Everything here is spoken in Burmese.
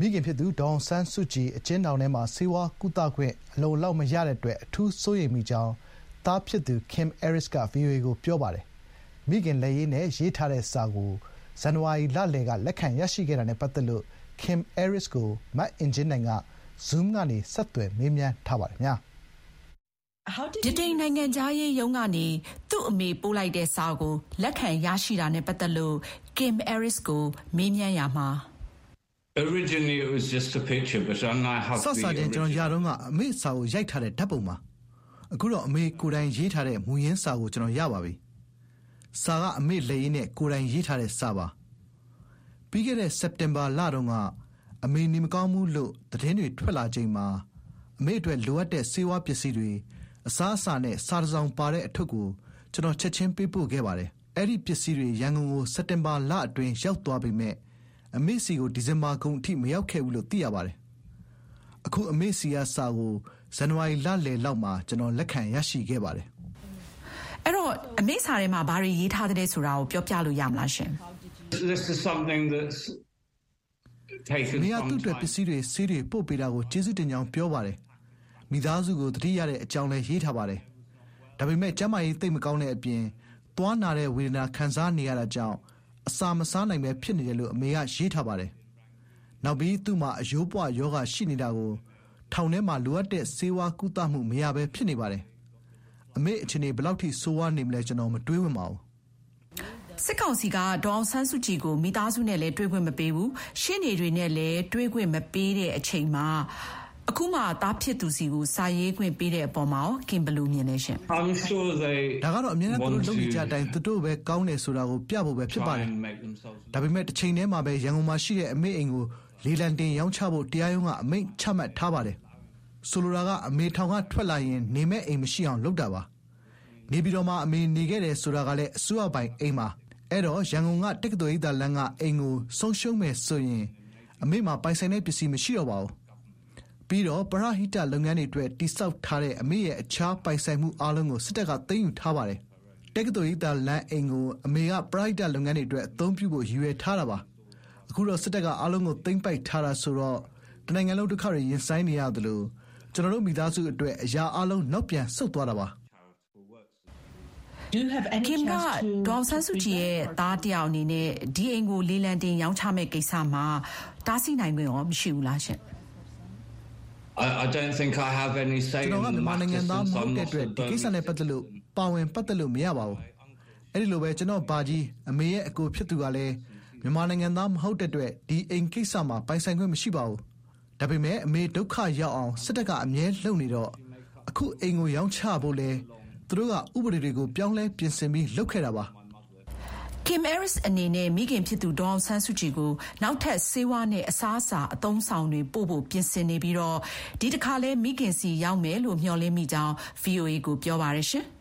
မိခင်ဖြစ်သူ ဒေါ်အောင်ဆန်းစုကြည် အကျဉ်းထောင်ထဲမှာ ဆေးဝါးကုသခွင့် အလုံအလောက် မရတဲ့အတွက် အထူးစိုးရိမ်မိကြောင်း သားဖြစ်သူ Kim Aris က VOA ကို ပြောပါတယ်။မိခင်လက်ရေးနဲ့ ရေးထားတဲ့စာကို ဇန်နဝါရီလလယ်က လက်ခံရရှိခဲ့တာနဲ့ ပတ်သက်လို့ Kim Aris ကို မအင်ကြင်းနိုင်က Zoom ကနေ ဆက်သွယ်မေးမြန်းထားပါတယ်။ဗြိတိန်နိုင်ငံခြားရေးရုံးကနေ သူ့အမေပို့လိုက်တဲ့စာကို လက်ခံရရှိတာနဲ့ ပတ်သက်လို့ Kim Aris ကို မေးမြန်းရာမှာ စစချင်းကျွန်တော်ရတော့ကအမေစာကိုရိုက်ထားတဲ့ဓာတ်ပုံပါအခုတော့အမေကိုယ်တိုင်ရေးထားတဲ့မူရင်းစာကိုကျွန်တော်ရပါပြီစာကအမေလက်ရင်းနဲ့ကိုယ်တိုင်ရေးထားတဲ့စာပါပြီးခဲ့တဲ့စက်တင်ဘာလတုန်းကအမေနေမကောင်းဘူးလို့သတင်းတွေထွက်လာချိန်မှာအမေအတွက်လိုအပ်တဲ့စေဝါပစ္စည်းတွေအစားအစာနဲ့စားတစောင်ပါတဲ့အထုပ်ကိုကျွန်တော်ချက်ချင်းပေးပို့ခဲ့ပါတယ်အဲ့ဒီပစ္စည်းတွေရန်ကုန်ကိုစက်တင်ဘာလအတွင်းရောက်သွားပေမဲ့ အမေစီကိုဒီဇင်ဘာကုန်အထိမရောက်ခဲ့ဘူးလို့သိရပါတယ်။အခုအမေစီကစာကိုဇန်နဝါရီလလယ်လောက်မှာကျွန်တော်လက်ခံရရှိခဲ့ပါတယ်။အဲ့တော့အမေစာထဲမှာဘာတွေရေးထားတဲ့ဆိုတာကိုပြောပြလို့ရမလားရှင်။ This is something that's taken မြေသူ့အတွက်ပစ္စည်းတွေဆေးတွေပို့ပေးတာကိုကျေးဇူးတင်ကြောင်းပြောပါတယ်။မိသားစုကိုတတိရတဲ့အကြောင်းလည်းရေးထားပါတယ်။ဒါပေမဲ့ကျမကြီးတိတ်မကောင်းတဲ့အပြင်သွားနာတဲ့ဝေဒနာခံစားနေရတာကြောင့် အစာမစားနိုင်ပဲဖြစ်နေတယ်လို့အမေကရေးထားပါတယ်။နောက်ပြီးသူ့မှာအယိုးပွယောဂရှိနေတာကိုထောင်ထဲမှာလိုအပ်တဲ့ဆေးဝါးကုသမှုမရဘဲဖြစ်နေပါတယ်။အမေအခြေအနေဘယ်လောက်ထိဆိုးဝါးနေမလဲကျွန်တော်မတွေးဝင်ပါဘူး။စစ်ကောင်စီကဒေါအောင်ဆန်းစုကြည်ကိုမိသားစုနဲ့လည်းတွေ့ခွင့်မပေးဘူးရှင်းနေတွေနဲ့လည်းတွေ့ခွင့်မပေးတဲ့အချိန်မှာ အခုမှသားဖြစ်သူစီကိုစာရေးခွင့်ပေးတဲ့အပေါ်မှာကင်ဘလူမြင်နေရှင် I'm sure they ဒါကတော့အမြဲတမ်းသူတို့လုပ်နေကြတဲ့အတိုင်းသူတို့ပဲကောင်းတယ်ဆိုတာကိုပြဖို့ပဲဖြစ်ပါတယ်ဒါပေမဲ့တစ်ချိန်တည်းမှာပဲရန်ကုန်မှာရှိတဲ့အမေအိမ်ကိုလေလံတင်ရောင်းချဖို့တရားရုံးကအမိန့်ချမှတ်ထားပါတယ်ဆိုလိုတာကအမေထောင်ကထွက်လာရင်နေမဲ့အိမ်မရှိအောင်လုပ်တာပါနေပြီးတော့မှအမေနေခဲ့တယ်ဆိုတာကလည်းအစိုးရပိုင်အိမ်ပါအဲ့တော့ရန်ကုန်ကတက္ကသိုလ်ရိပ်သာလမ်းကအိမ်ကိုဆုံးရှုံးမယ်ဆိုရင်အမေမှာပိုင်ဆိုင်တဲ့ပစ္စည်းမရှိတော့ပါဘူး ပြီးတော့ ပရဟိတလုပ်ငန်းတွေအတွက်တိစောက်ထားတဲ့ အမေရဲ့ အခြားပိုင်ဆိုင်မှုအားလုံးကို စစ်တပ်က သိမ်းယူထားပါတယ်။တက္ကသိုလ်ရိပ်သာလမ်းအိမ်ကို အမေက ပရဟိတလုပ်ငန်းတွေအတွက် အသုံးပြုဖို့ ရည်ရွယ်ထားတာပါ။အခုတော့ စစ်တပ်က အားလုံးကို သိမ်းပိုက်ထားတာဆိုတော့ တနိုင်ငံလုံး ဒုက္ခတွေ ရင်ဆိုင်နေရသလို ကျွန်တော်တို့ မိသားစုအတွက် အရာအလုံး နောက်ပြန်ဆုတ်သွားတာပါ။ Kim က ဒေါ်ဆန်းစုကြည်ရဲ့သားတယောက်အနေနဲ့ ဒီအိမ်ကို လေးလံတင်ရောင်းချမဲ့ကိစ္စမှာ တားဆီးနိုင်ခွင့်ရော မရှိဘူးလားရှင်။ I don't think I have any say ကျွန်တော်ကမြန်မာနိုင်ငံသားမဟုတ်တဲ့အတွက်ဒီကိစ္စနဲ့ပတ်သက်လို့ပါဝင်ပတ်သက်လို့မရပါဘူးအဲ့ဒီလိုပဲကျွန်တော်ဘာကြီးအမေရဲ့အကိုဖြစ်သူကလည်းမြန်မာနိုင်ငံသားမဟုတ်တဲ့အတွက်ဒီအိမ်ကိစ္စမှာပိုင်ဆိုင်ခွင့်မရှိပါဘူးဒါပေမဲ့အမေဒုက္ခရောက်အောင်စစ်တပ်ကအမြဲလှုပ်နေတော့အခုအိမ်ကိုရောင်းချဖို့လဲသူတို့ကဥပဒေတွေကိုပြောင်းလဲပြင်ဆင်ပြီးလုပ်ခဲ့တာပါ Kim Aris အနေနဲ့မိခင်ဖြစ်သူဒေါအောင်ဆန်းစုကြည်ကိုနောက်ထပ်ဆေးဝါးနဲ့အစားအစာအသုံးဆောင်တွေပို့ဖို့ပြင်ဆင်နေပြီးဒီတခါလည်းမိခင်ဆီရောက်မယ်လို့မျှော်လင့်မိကြောင်း VOA ကိုပြောပါတယ်ရှင်။